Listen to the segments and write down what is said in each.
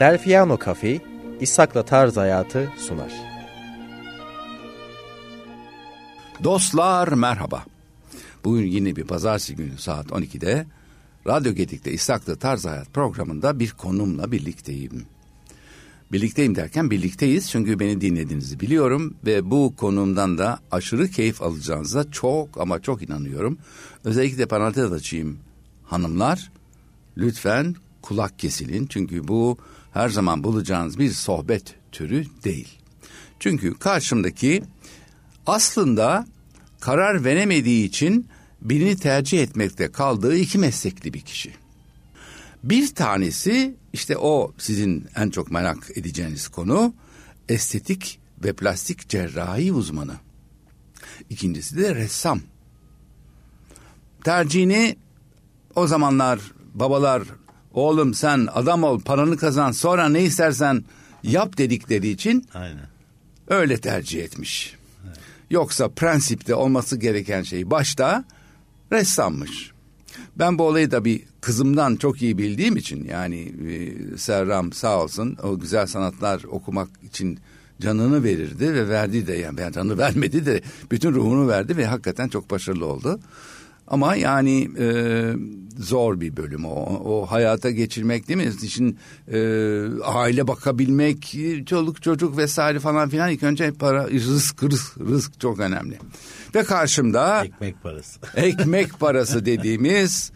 Delfiano Cafe, İshak'la Tarz Hayatı sunar. Dostlar merhaba. Bugün yine bir pazartesi günü saat 12'de Radyo Gedik'te İshak'la Tarz Hayat programında bir konumla birlikteyim. Birlikteyim derken birlikteyiz çünkü beni dinlediğinizi biliyorum ve bu konumdan da aşırı keyif alacağınıza çok ama çok inanıyorum. Özellikle de parantez açayım hanımlar lütfen kulak kesilin çünkü bu her zaman bulacağınız bir sohbet türü değil. Çünkü karşımdaki aslında karar veremediği için birini tercih etmekte kaldığı iki meslekli bir kişi. Bir tanesi işte o sizin en çok merak edeceğiniz konu estetik ve plastik cerrahi uzmanı. İkincisi de ressam. Tercihini o zamanlar babalar oğlum sen adam ol paranı kazan sonra ne istersen yap dedikleri için Aynen. öyle tercih etmiş. Yoksa prensipte olması gereken şey başta ressammış. Ben bu olayı da bir kızımdan çok iyi bildiğim için yani e, Serram sağ olsun o güzel sanatlar okumak için canını verirdi ve verdi de yani canını vermedi de bütün ruhunu verdi ve hakikaten çok başarılı oldu. Ama yani e, zor bir bölüm o. O hayata geçirmek değil mi? İşin e, aile bakabilmek, çoluk çocuk vesaire falan filan ilk önce para, rızk, rızk, rızk çok önemli. Ve karşımda Ekmek parası. ekmek parası dediğimiz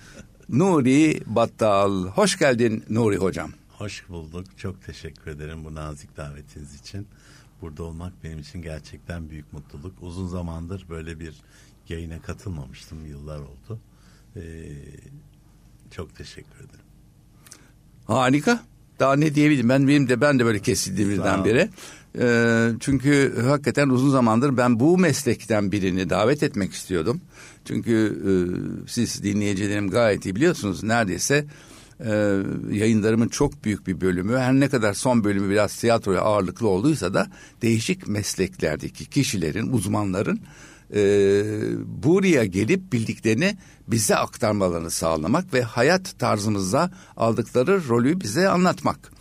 Nuri Battal. Hoş geldin Nuri hocam. Hoş bulduk. Çok teşekkür ederim bu nazik davetiniz için. Burada olmak benim için gerçekten büyük mutluluk. Uzun zamandır böyle bir yayına katılmamıştım. Yıllar oldu. Ee, çok teşekkür ederim. Harika. Daha ne diyebilirim? Ben benim de ben de böyle kesildi birden bire. Ee, çünkü hakikaten uzun zamandır ben bu meslekten birini davet etmek istiyordum. Çünkü e, siz dinleyicilerim gayet iyi biliyorsunuz neredeyse e, yayınlarımın çok büyük bir bölümü her ne kadar son bölümü biraz tiyatroya ağırlıklı olduysa da değişik mesleklerdeki kişilerin, uzmanların e, buraya gelip bildiklerini bize aktarmalarını sağlamak ve hayat tarzımızda aldıkları rolü bize anlatmak.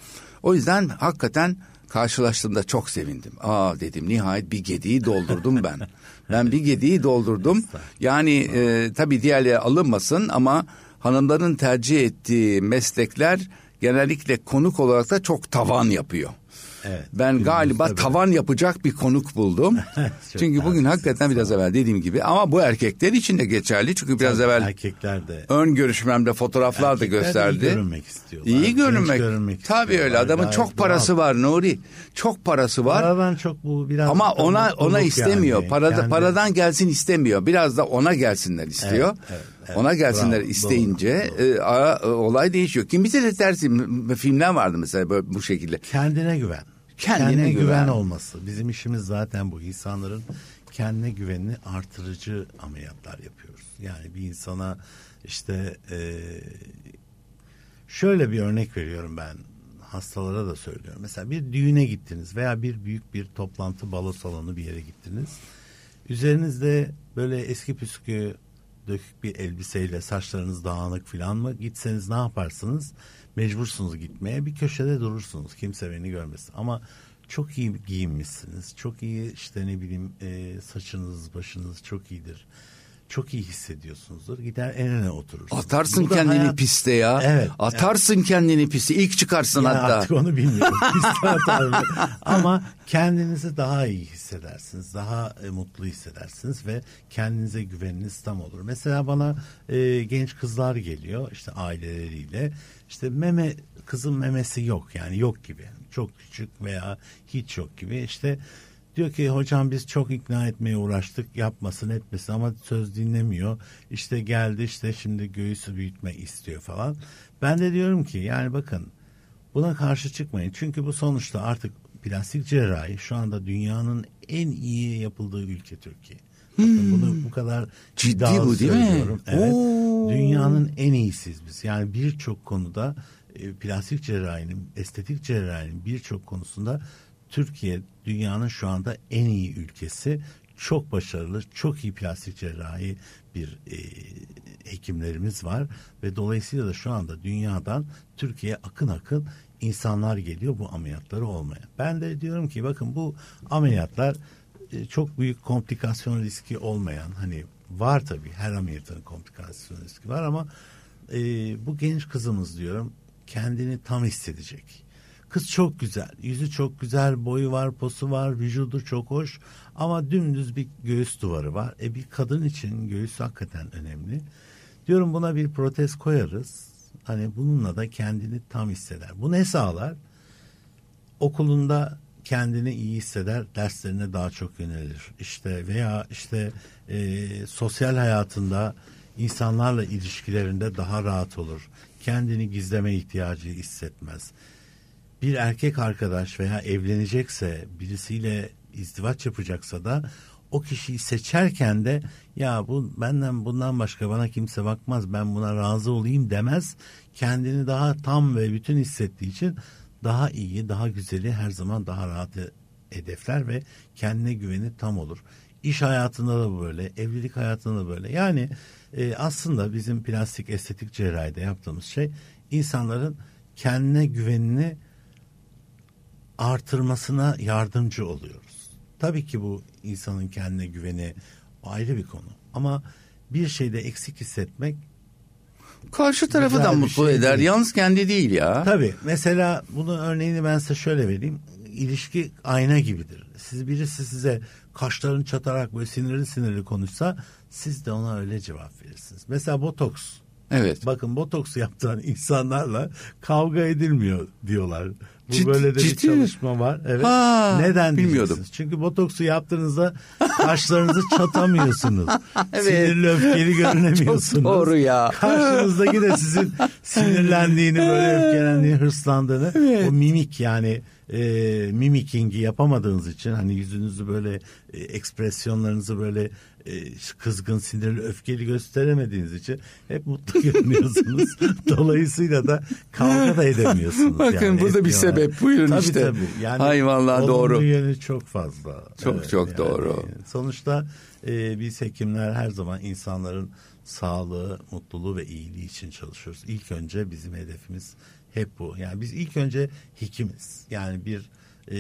O yüzden hakikaten karşılaştığımda çok sevindim. Aa dedim nihayet bir gediği doldurdum ben. ben bir gediği doldurdum. Yani e, tabii diğerleri alınmasın ama hanımların tercih ettiği meslekler genellikle konuk olarak da çok tavan yapıyor. Evet, ben galiba böyle. tavan yapacak bir konuk buldum. Çünkü bugün hakikaten biraz evvel dediğim gibi ama bu erkekler için de geçerli. Çünkü biraz Tabii evvel erkekler de ön görüşmemde fotoğraflar da Erkekler de gösterdi. iyi görünmek istiyorlar. İyi görünmek. görünmek Tabii öyle. Adamın Gayet çok parası var Nuri. Çok parası var. Paradan çok bu biraz Ama da ona ona istemiyor. yani. Parada Kendi- paradan gelsin istemiyor. Biraz da ona gelsinler istiyor. Evet, evet, evet. ona gelsinler Bravo, isteyince doğru, e, ara- e, olay değişiyor. Kim bize de tersi filmler vardı mesela böyle bu şekilde. kendine güven. Kendine güven. güven. olması. Bizim işimiz zaten bu. insanların kendine güvenini artırıcı ameliyatlar yapıyoruz. Yani bir insana işte e, şöyle bir örnek veriyorum ben hastalara da söylüyorum. Mesela bir düğüne gittiniz veya bir büyük bir toplantı balo salonu bir yere gittiniz. Üzerinizde böyle eski püskü dökük bir elbiseyle saçlarınız dağınık falan mı gitseniz ne yaparsınız? Mecbursunuz gitmeye bir köşede durursunuz kimse beni görmesin ama çok iyi giyinmişsiniz çok iyi işte ne bileyim e, saçınız başınız çok iyidir çok iyi hissediyorsunuzdur gider en öne oturursunuz. Atarsın kendini hayat- piste ya. Evet. Atarsın kendini piste. İlk çıkarsın Ya hatta. Artık onu bilmiyorum. Ama kendinizi daha iyi hissedersiniz. Daha e, mutlu hissedersiniz ve kendinize güveniniz tam olur. Mesela bana e, genç kızlar geliyor işte aileleriyle. İşte meme kızın memesi yok yani yok gibi. Çok küçük veya hiç yok gibi. İşte Diyor ki hocam biz çok ikna etmeye uğraştık yapmasın etmesin ama söz dinlemiyor. İşte geldi işte şimdi göğüsü büyütme istiyor falan. Ben de diyorum ki yani bakın buna karşı çıkmayın. Çünkü bu sonuçta artık plastik cerrahi şu anda dünyanın en iyi yapıldığı ülke Türkiye. Bakın bunu bu kadar Ciddi bu değil mi? Evet. Oo. Dünyanın en iyisiyiz biz. Yani birçok konuda e, plastik cerrahinin, estetik cerrahinin birçok konusunda Türkiye dünyanın şu anda en iyi ülkesi. çok başarılı, çok iyi plastik cerrahi bir e, hekimlerimiz var ve dolayısıyla da şu anda dünyadan Türkiye'ye akın akın insanlar geliyor bu ameliyatları olmaya. Ben de diyorum ki bakın bu ameliyatlar çok büyük komplikasyon riski olmayan hani var tabii her ameliyatın komplikasyon riski var ama e, bu genç kızımız diyorum kendini tam hissedecek. Kız çok güzel, yüzü çok güzel, boyu var, posu var, vücudu çok hoş ama dümdüz bir göğüs duvarı var. E bir kadın için göğüs hakikaten önemli. Diyorum buna bir protez koyarız. Hani bununla da kendini tam hisseder. Bu ne sağlar? Okulunda kendini iyi hisseder, derslerine daha çok yönelir. İşte veya işte e, sosyal hayatında insanlarla ilişkilerinde daha rahat olur. Kendini gizleme ihtiyacı hissetmez. Bir erkek arkadaş veya evlenecekse birisiyle izdivaç yapacaksa da o kişiyi seçerken de ya bu benden bundan başka bana kimse bakmaz ben buna razı olayım demez. Kendini daha tam ve bütün hissettiği için daha iyi, daha güzeli her zaman daha rahat hedefler ve kendine güveni tam olur. İş hayatında da böyle, evlilik hayatında da böyle. Yani e, aslında bizim plastik estetik cerrahide yaptığımız şey insanların kendine güvenini artırmasına yardımcı oluyoruz. Tabii ki bu insanın kendine güveni ayrı bir konu. Ama bir şeyde eksik hissetmek Karşı tarafı da mutlu şey eder. Değil. Yalnız kendi değil ya. Tabii. Mesela bunun örneğini ben size şöyle vereyim. İlişki ayna gibidir. Siz birisi size kaşlarını çatarak böyle sinirli sinirli konuşsa siz de ona öyle cevap verirsiniz. Mesela botoks. Evet. Bakın botoks yaptıran insanlarla kavga edilmiyor diyorlar. Bu ciddi, böyle de bir çalışma var. Evet. Ha, Neden bilmiyordum. Çünkü botoksu yaptığınızda kaşlarınızı çatamıyorsunuz. evet. Sinirli öfkeli görünemiyorsunuz. Çok doğru ya. Karşınızdaki de sizin sinirlendiğini böyle öfkelendiğini hırslandığını evet. o mimik yani e, mimikingi yapamadığınız için hani yüzünüzü böyle e, ekspresyonlarınızı böyle e, kızgın, sinirli, öfkeli gösteremediğiniz için hep mutlu görünüyorsunuz. Dolayısıyla da kavga da edemiyorsunuz. Bakın yani bu da bir sebep. Buyurun tabii, işte. Tabii. Yani Hay vallahi doğru. yönü çok fazla. Çok evet, çok yani. doğru. Sonuçta e, biz hekimler her zaman insanların sağlığı, mutluluğu ve iyiliği için çalışıyoruz. İlk önce bizim hedefimiz hep bu. Yani biz ilk önce hekimiz. Yani bir e,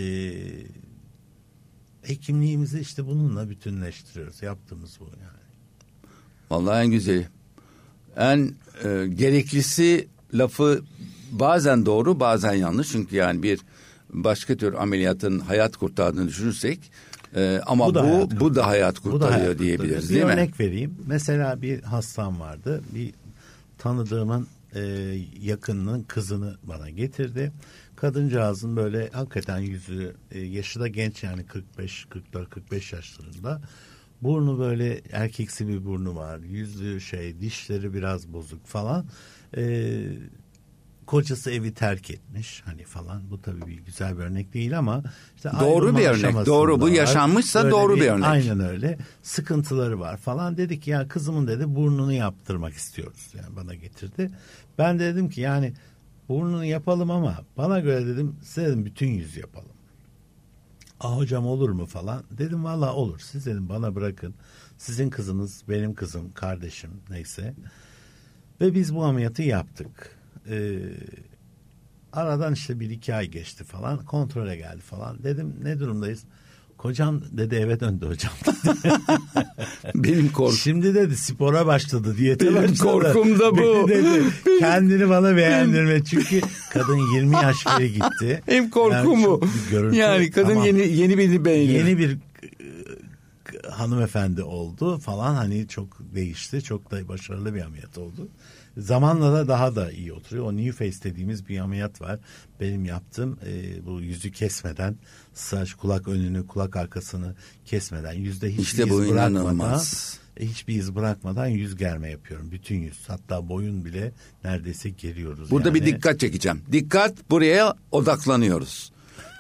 hekimliğimizi işte bununla bütünleştiriyoruz. Yaptığımız bu yani. Vallahi en güzeli. En e, gereklisi lafı bazen doğru bazen yanlış. Çünkü yani bir başka tür ameliyatın hayat kurtardığını düşünürsek e, ama bu, bu, da bu da hayat kurtarıyor da hayat diyebiliriz kurtarıyor. değil bir mi? Örnek vereyim. Mesela bir hastam vardı. Bir tanıdığımın e, yakınının kızını bana getirdi. Kadıncağızın böyle hakikaten yüzü e, yaşı da genç yani 45 44 45 yaşlarında. Burnu böyle erkeksi bir burnu var. Yüzü şey dişleri biraz bozuk falan. Ee, kocası evi terk etmiş hani falan. Bu tabii bir güzel bir örnek değil ama işte doğru bir örnek. Doğru bu yaşanmışsa doğru bir, bir örnek. Aynen öyle. Sıkıntıları var falan. Dedik ya kızımın dedi burnunu yaptırmak istiyoruz. Yani bana getirdi. Ben de dedim ki yani burnunu yapalım ama bana göre dedim size dedim bütün yüz yapalım. Ah hocam olur mu falan. Dedim valla olur. Siz dedim bana bırakın. Sizin kızınız, benim kızım, kardeşim neyse. Ve biz bu ameliyatı yaptık. Ee, aradan işte bir iki ay geçti falan. Kontrole geldi falan. Dedim ne durumdayız? Kocam dedi eve döndü hocam. Benim korkum. Şimdi dedi spora başladı diyete Benim başladı. korkum da bu. dedi, kendini bana beğendirme. Çünkü kadın 20 yaş geri gitti. Benim korkum yani bu. Yani kadın tamam. yeni yeni bir beğenir. Yeni bir e, hanımefendi oldu falan hani çok değişti. Çok da başarılı bir ameliyat oldu. Zamanla da daha da iyi oturuyor. O new face dediğimiz bir ameliyat var. Benim yaptığım e, bu yüzü kesmeden saç, kulak önünü, kulak arkasını kesmeden yüzde hiçbir işte iz bırakmadan. E, hiçbir iz bırakmadan yüz germe yapıyorum. Bütün yüz. Hatta boyun bile neredeyse geriyoruz. Burada yani. bir dikkat çekeceğim. Dikkat buraya odaklanıyoruz.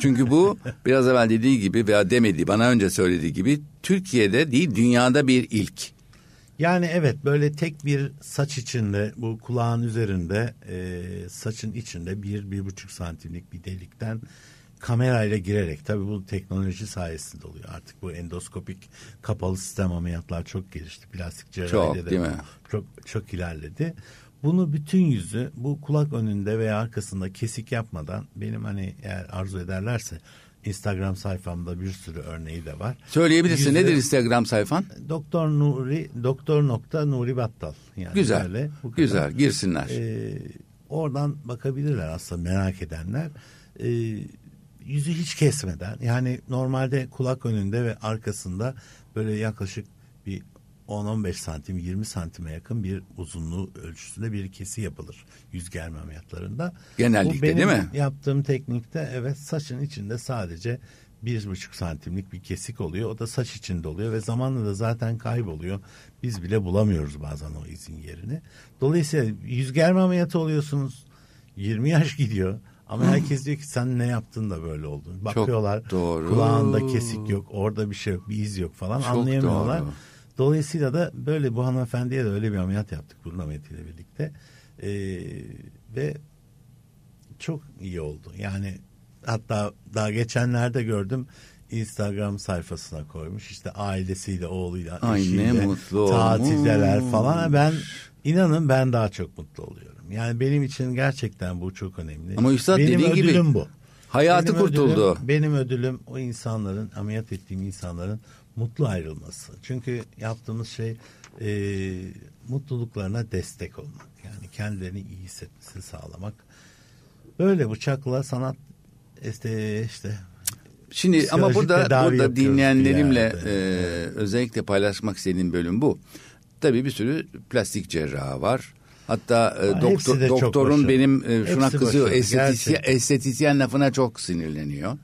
Çünkü bu biraz evvel dediği gibi veya demediği bana önce söylediği gibi Türkiye'de değil dünyada bir ilk. Yani evet böyle tek bir saç içinde bu kulağın üzerinde e, saçın içinde bir bir buçuk santimlik bir delikten kamerayla girerek tabii bu teknoloji sayesinde oluyor. Artık bu endoskopik kapalı sistem ameliyatlar çok gelişti. Plastik cerrahide Çok, de değil mi? çok çok ilerledi. Bunu bütün yüzü bu kulak önünde veya arkasında kesik yapmadan benim hani eğer arzu ederlerse Instagram sayfamda bir sürü örneği de var. Söyleyebilirsin. Yüzü- Nedir Instagram sayfan? Doktor Nuri doktor nokta Nuri Battal. Yani Güzel. böyle. Güzel. Girsinler. Ee, oradan bakabilirler aslında merak edenler. Ee, yüzü hiç kesmeden yani normalde kulak önünde ve arkasında böyle yaklaşık bir 10-15 santim 20 santime yakın bir uzunluğu ölçüsünde bir kesi yapılır yüz germe ameliyatlarında. Genellikle Bu benim değil mi? Yaptığım teknikte evet saçın içinde sadece bir buçuk santimlik bir kesik oluyor. O da saç içinde oluyor ve zamanla da zaten kayboluyor. Biz bile bulamıyoruz bazen o izin yerini. Dolayısıyla yüz germe ameliyatı oluyorsunuz. 20 yaş gidiyor. Ama herkes diyor ki sen ne yaptın da böyle oldun. Bakıyorlar doğru. kulağında kesik yok, orada bir şey yok, bir iz yok falan Çok anlayamıyorlar. doğru. Dolayısıyla da böyle bu hanımefendiye de öyle bir ameliyat yaptık burun ameliyatıyla birlikte. Ee, ve çok iyi oldu. Yani hatta daha geçenlerde gördüm Instagram sayfasına koymuş. İşte ailesiyle, oğluyla, Ay, eşiyle mutlu tatildeler olmuş. falan. Ben inanın ben daha çok mutlu oluyorum. Yani benim için gerçekten bu çok önemli. Ama üstad benim dediğin gibi ödülüm bu. hayatı Benim kurtuldu. Ödülüm, benim ödülüm o insanların, ameliyat ettiğim insanların mutlu ayrılması. Çünkü yaptığımız şey e, mutluluklarına destek olmak. Yani kendilerini iyi hissetmesini sağlamak. Böyle bıçakla sanat işte işte Şimdi ama burada burada dinleyenlerimle e, özellikle paylaşmak istediğim bölüm bu. Tabii bir sürü plastik cerrahı var. Hatta e, doktor doktorun benim e, şuna Hepsi kızıyor. Estetisyen, estetisyen lafına çok sinirleniyor.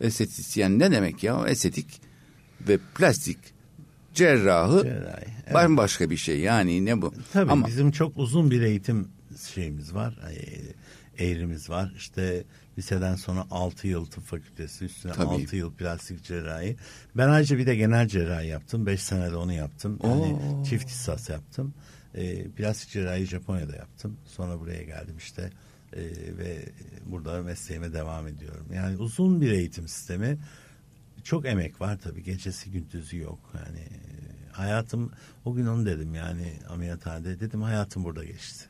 Estetisyen ne demek ya? Estetik ve plastik cerrahı Cerrahi, evet. bambaşka bir şey. Yani ne bu? Tabii Ama bizim çok uzun bir eğitim şeyimiz var. Eğrimiz var. İşte liseden sonra 6 yıl tıp fakültesi üstüne Tabii. 6 yıl plastik cerrahi. Ben ayrıca bir de genel cerrahi yaptım. 5 senede onu yaptım. Yani Oo. çift ihsas yaptım. E, plastik cerrahi Japonya'da yaptım. Sonra buraya geldim işte. E, ve burada mesleğime devam ediyorum. Yani uzun bir eğitim sistemi. Çok emek var tabii. Gecesi gündüzü yok. Yani e, hayatım o gün onu dedim yani ameliyathanede dedim hayatım burada geçti.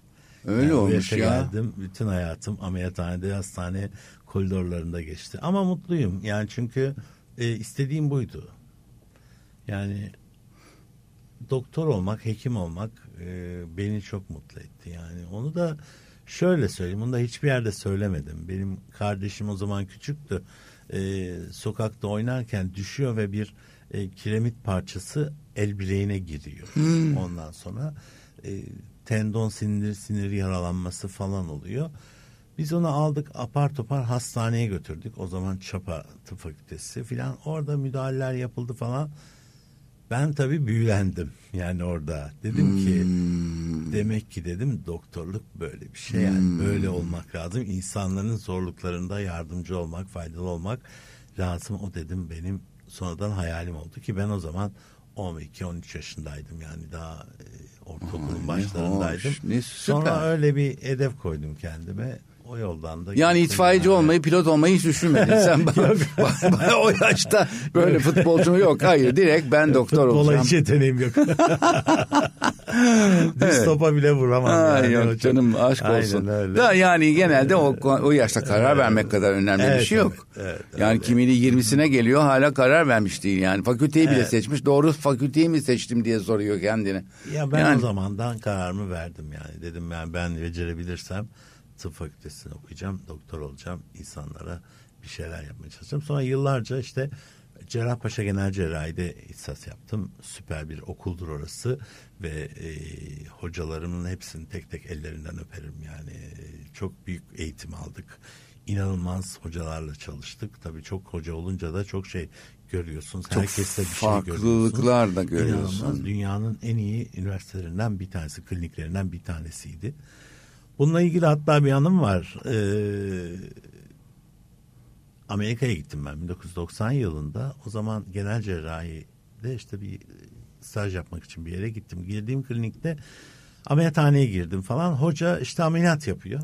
Öyle Yani olmuş ya. Geldim, bütün hayatım ameliyathanede, hastane koridorlarında geçti. Ama mutluyum. Yani çünkü e, istediğim buydu. Yani doktor olmak, hekim olmak e, beni çok mutlu etti. Yani onu da şöyle söyleyeyim. Bunu da hiçbir yerde söylemedim. Benim kardeşim o zaman küçüktü. E, sokakta oynarken düşüyor ve bir e, kiremit parçası el bileğine giriyor. Ondan sonra e, tendon sinir sinir yaralanması falan oluyor. Biz onu aldık apar topar hastaneye götürdük. O zaman Çapa Tıp Fakültesi filan. Orada müdahaleler yapıldı falan. Ben tabii büyülendim yani orada. Dedim ki demek ki dedim doktorluk böyle bir şey yani böyle olmak lazım. İnsanların zorluklarında yardımcı olmak, faydalı olmak lazım. O dedim benim sonradan hayalim oldu ki ben o zaman 12-13 yaşındaydım yani daha e, ortaokulun başlarındaydım. hoş, ne Sonra öyle bir hedef koydum kendime. O yoldan da Yani itfaiyeci yani. olmayı, pilot olmayı hiç düşünmedin. Sen bak- o yaşta böyle futbolcu mu yok. Hayır, direkt ben doktor Futbola olacağım. hiç yeteneğim yok. Düz topa bile vuramam. Ay yani. Yok çok- canım aşk Aynen olsun. öyle. Da yani genelde o o yaşta karar vermek kadar önemli bir Evet, şey yok. evet, evet, yani öyle. kimini 20'sine geliyor hala karar vermiş değil yani. Fakülteyi bile Evet. seçmiş. Doğru fakülteyi mi seçtim diye soruyor kendine. Ya ben yani, o zamandan kararımı verdim yani. Dedim ben ben becerebilirsem tıp fakültesini okuyacağım, doktor olacağım, insanlara bir şeyler yapmaya çalışacağım. Sonra yıllarca işte Cerrahpaşa Genel Cerrahi'de ihsas yaptım. Süper bir okuldur orası ve e, hocalarımın hepsini tek tek ellerinden öperim yani. E, Çok büyük eğitim aldık. İnanılmaz hocalarla çalıştık. Tabii çok hoca olunca da çok şey görüyorsunuz. Çok Herkeste bir şey görüyorsunuz. farklılıklar da görüyorsun. İnanılmaz. Dünyanın en iyi üniversitelerinden bir tanesi, kliniklerinden bir tanesiydi. Bununla ilgili hatta bir anım var. Ee, Amerika'ya gittim ben 1990 yılında. O zaman genel cerrahide işte bir staj yapmak için bir yere gittim. Girdiğim klinikte ameliyathaneye girdim falan. Hoca işte ameliyat yapıyor.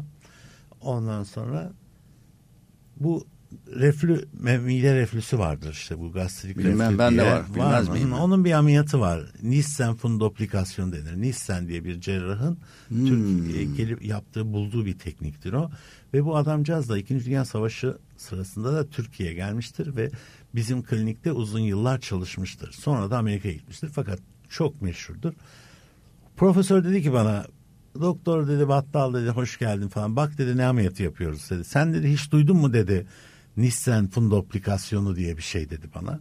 Ondan sonra bu reflü mide reflüsü vardır işte bu gastrik Bilmem, reflü ben de diye. var. Bilmez miyim? Onun bir ameliyatı var. Nissen fundoplikasyon denir. Nissen diye bir cerrahın Hmm. Türkiye'ye gelip yaptığı bulduğu bir tekniktir o. Ve bu adamcağız da 2. Dünya Savaşı sırasında da Türkiye'ye gelmiştir ve bizim klinikte uzun yıllar çalışmıştır. Sonra da Amerika'ya gitmiştir fakat çok meşhurdur. Profesör dedi ki bana doktor dedi battal dedi hoş geldin falan bak dedi ne ameliyatı yapıyoruz dedi. Sen dedi hiç duydun mu dedi Nissen fundoplikasyonu diye bir şey dedi bana.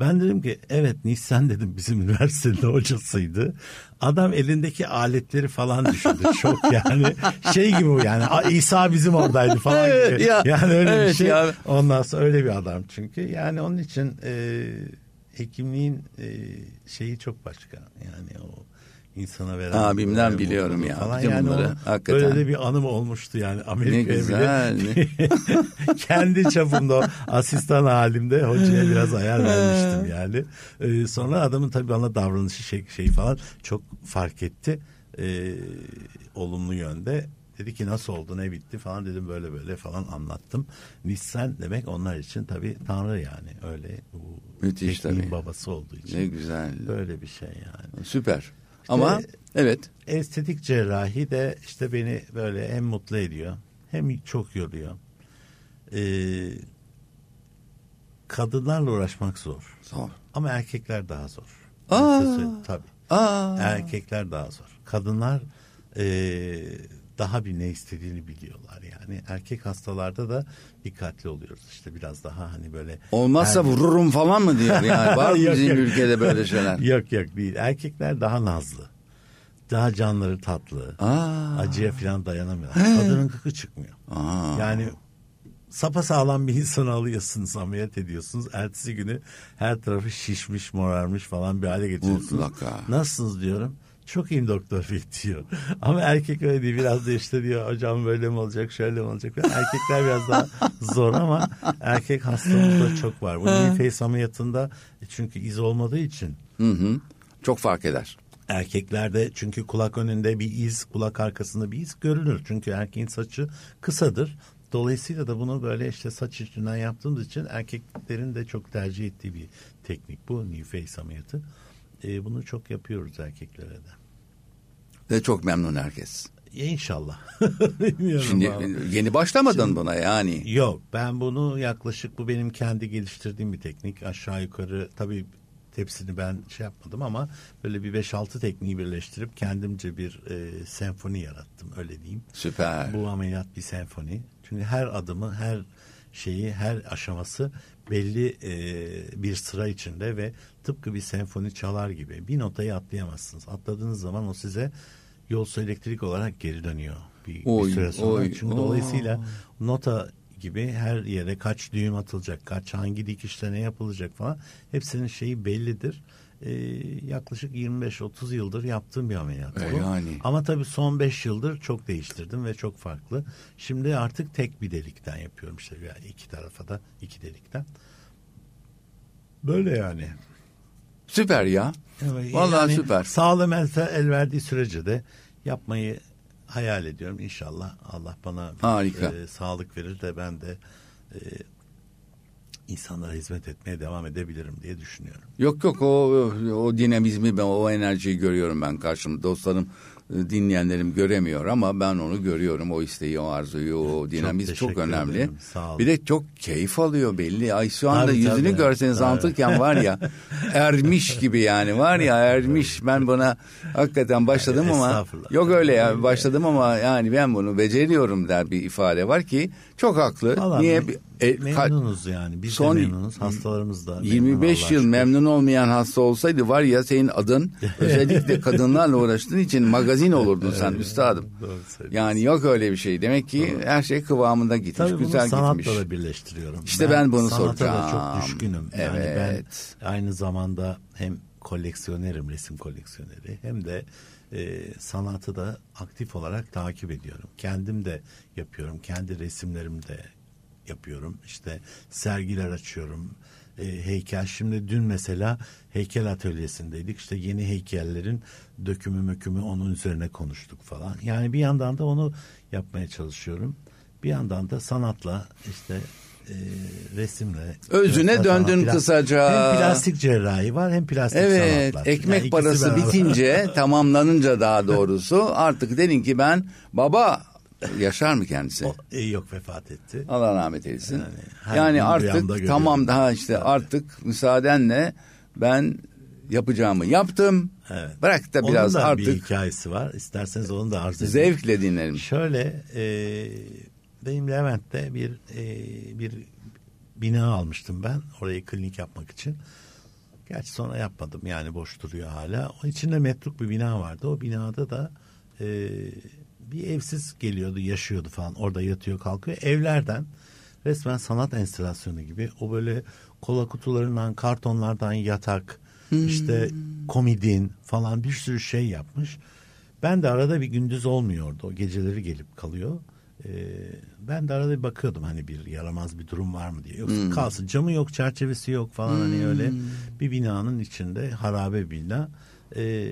Ben dedim ki evet Nissen dedim bizim üniversitede hocasıydı. Adam elindeki aletleri falan düşündü. Çok yani şey gibi bu yani "Aa, İsa bizim oradaydı falan Evet, gibi. ya, yani öyle bir evet şey. ya. Ondan sonra öyle bir adam çünkü. Yani onun için e, hekimliğin e, şeyi çok başka. Yani o insana veren Abimden biliyorum ya. Falan. Bütün Yani bunları, onun hakikaten. Böyle de bir anım olmuştu yani. Amerika'ya Ne güzel, bile kendi çapımda o asistan halimde hocaya biraz ayar vermiştim yani. E, sonra adamın tabii bana davranışı şey, şey falan çok fark etti. E, olumlu yönde. Dedi ki nasıl oldu ne bitti falan dedim böyle böyle falan anlattım. Nissan demek onlar için tabii tanrı yani öyle bu Müthiş tabii. babası olduğu için. Ne güzel. Böyle bir şey yani. Süper. Ama evet. Estetik cerrahi de işte beni böyle hem mutlu ediyor hem çok yoruyor. Ee, kadınlarla uğraşmak zor. Zor. Ama erkekler daha zor. Aa. Tabii. Aa. Erkekler daha zor. Kadınlar ee, daha bir ne istediğini biliyorlar yani. Erkek hastalarda da dikkatli oluyoruz işte biraz daha hani böyle. Olmazsa Er- vururum falan mı diyor yani. Var mı bizim yok. ülkede böyle şeyler? Yok yok değil. Erkekler daha nazlı. Daha canları tatlı. Aa. Acıya falan dayanamıyor. Kadının kıkı çıkmıyor. Aa. Yani sapasağlam bir insanı alıyorsunuz ameliyat ediyorsunuz. Ertesi günü her tarafı şişmiş morarmış falan bir hale getiriyorsunuz. Mutlaka. Nasılsınız diyorum. Çok iyiyim doktor bey diyor. Ama erkek öyle değil. Biraz da işte diyor hocam böyle mi olacak şöyle mi olacak. Erkekler biraz daha zor ama erkek hastamızda çok var. Bu face ameliyatında çünkü iz olmadığı için Hı hı. Çok fark eder. Erkeklerde çünkü kulak önünde bir iz, kulak arkasında bir iz görünür. Çünkü erkeğin saçı kısadır. Dolayısıyla da bunu böyle işte saç üstünden yaptığımız için erkeklerin de çok tercih ettiği bir teknik bu new face ameliyatı. Ee, bunu çok yapıyoruz erkeklere de. Ve çok memnun herkes. Ya inşallah. Bilmiyorum Şimdi ama. yeni başlamadın buna yani. Yok ben bunu yaklaşık bu benim kendi geliştirdiğim bir teknik. Aşağı yukarı tabii hepsini ben şey yapmadım ama böyle bir 5-6 tekniği birleştirip kendimce bir e, senfoni yarattım öyle diyeyim. Süper. Bu ameliyat bir senfoni. Çünkü her adımı, her şeyi, her aşaması belli e, bir sıra içinde ve tıpkı bir senfoni çalar gibi. Bir notayı atlayamazsınız. Atladığınız zaman o size yolsu elektrik olarak geri dönüyor bir, bir Oy, süre sonra. oy, Çünkü aa. dolayısıyla nota gibi her yere kaç düğüm atılacak, kaç hangi dikişte ne yapılacak falan hepsinin şeyi bellidir. Ee, yaklaşık 25-30 yıldır yaptığım bir ameliyat. E, bu. yani. Ama tabii son 5 yıldır çok değiştirdim ve çok farklı. Şimdi artık tek bir delikten yapıyorum işte yani iki tarafa da iki delikten. Böyle yani. Süper ya. Evet, Vallahi yani süper. Sağlığım el, el verdiği sürece de yapmayı hayal ediyorum. İnşallah Allah bana Harika. e, sağlık verir de ben de e, insanlara hizmet etmeye devam edebilirim diye düşünüyorum. Yok yok o o dinamizmi ben o enerjiyi görüyorum ben karşımda dostlarım dinleyenlerim göremiyor ama ben onu görüyorum o isteği o arzuyu o dinamizm çok, teşekkür önemli. ederim, sağ olun. Bir de çok keyif alıyor belli. Ay şu anda Tabii, yüzünü tabii. görseniz Tabii. anlatırken var ya ermiş gibi yani var ya ermiş ben buna hakikaten başladım ama yok öyle ya başladım ama yani ben bunu beceriyorum der bir ifade var ki çok haklı. Vallahi Niye? E, ka- memnunuz yani. Biz son de memnunuz. Hastalarımız da. memnun 25 Allah'a yıl şükür. memnun olmayan hasta olsaydı var ya senin adın özellikle kadınlarla uğraştığın için magazin olurdun sen üstadım. Doğru. Yani yok öyle bir şey. Demek ki her şey kıvamında gitmiş, Tabii bunu güzel sanatla gitmiş. da birleştiriyorum. İşte ben bunu sanata da soracağım. çok düşkünüm. Yani Evet. ben aynı zamanda hem koleksiyonerim, resim koleksiyoneri hem de e, sanatı da aktif olarak takip ediyorum. Kendim de yapıyorum. Kendi resimlerimi de yapıyorum. İşte sergiler açıyorum. E, heykel. Şimdi dün mesela heykel atölyesindeydik. İşte yeni heykellerin dökümü mökümü onun üzerine konuştuk falan. Yani bir yandan da onu yapmaya çalışıyorum. Bir yandan da sanatla işte e, resimle. Özüne döndün pla- kısaca. Hem plastik cerrahi var hem plastik Evet, sanatlar. ekmek Yani parası beraber. bitince, tamamlanınca daha doğrusu artık dedin ki ben baba yaşar mı kendisi? O, e, yok vefat etti. Allah rahmet eylesin. Yani Yani, artık tamam daha işte artık müsaadenle ben yapacağımı yaptım. Evet. Bırak da Onun biraz da bir artık hikayesi var. İsterseniz onu da arz edeyim. zevkle dinlerim. Şöyle e, benim Levent'te bir e, bir bina almıştım ben orayı klinik yapmak için. Gerçi sonra yapmadım yani boş duruyor hala. O içinde metruk bir bina vardı. O binada da e, bir evsiz geliyordu, yaşıyordu falan. Orada yatıyor, kalkıyor. Evlerden resmen sanat enstalasyonu gibi o böyle kola kutularından, kartonlardan yatak, işte komodin falan bir sürü şey yapmış. Ben de arada bir gündüz olmuyordu. O geceleri gelip kalıyor. Ee, ben de arada bir bakıyordum hani bir yaramaz bir durum var mı diye. Yoksa kalsın camı yok çerçevesi yok falan hani öyle bir binanın içinde harabe bina. Ee,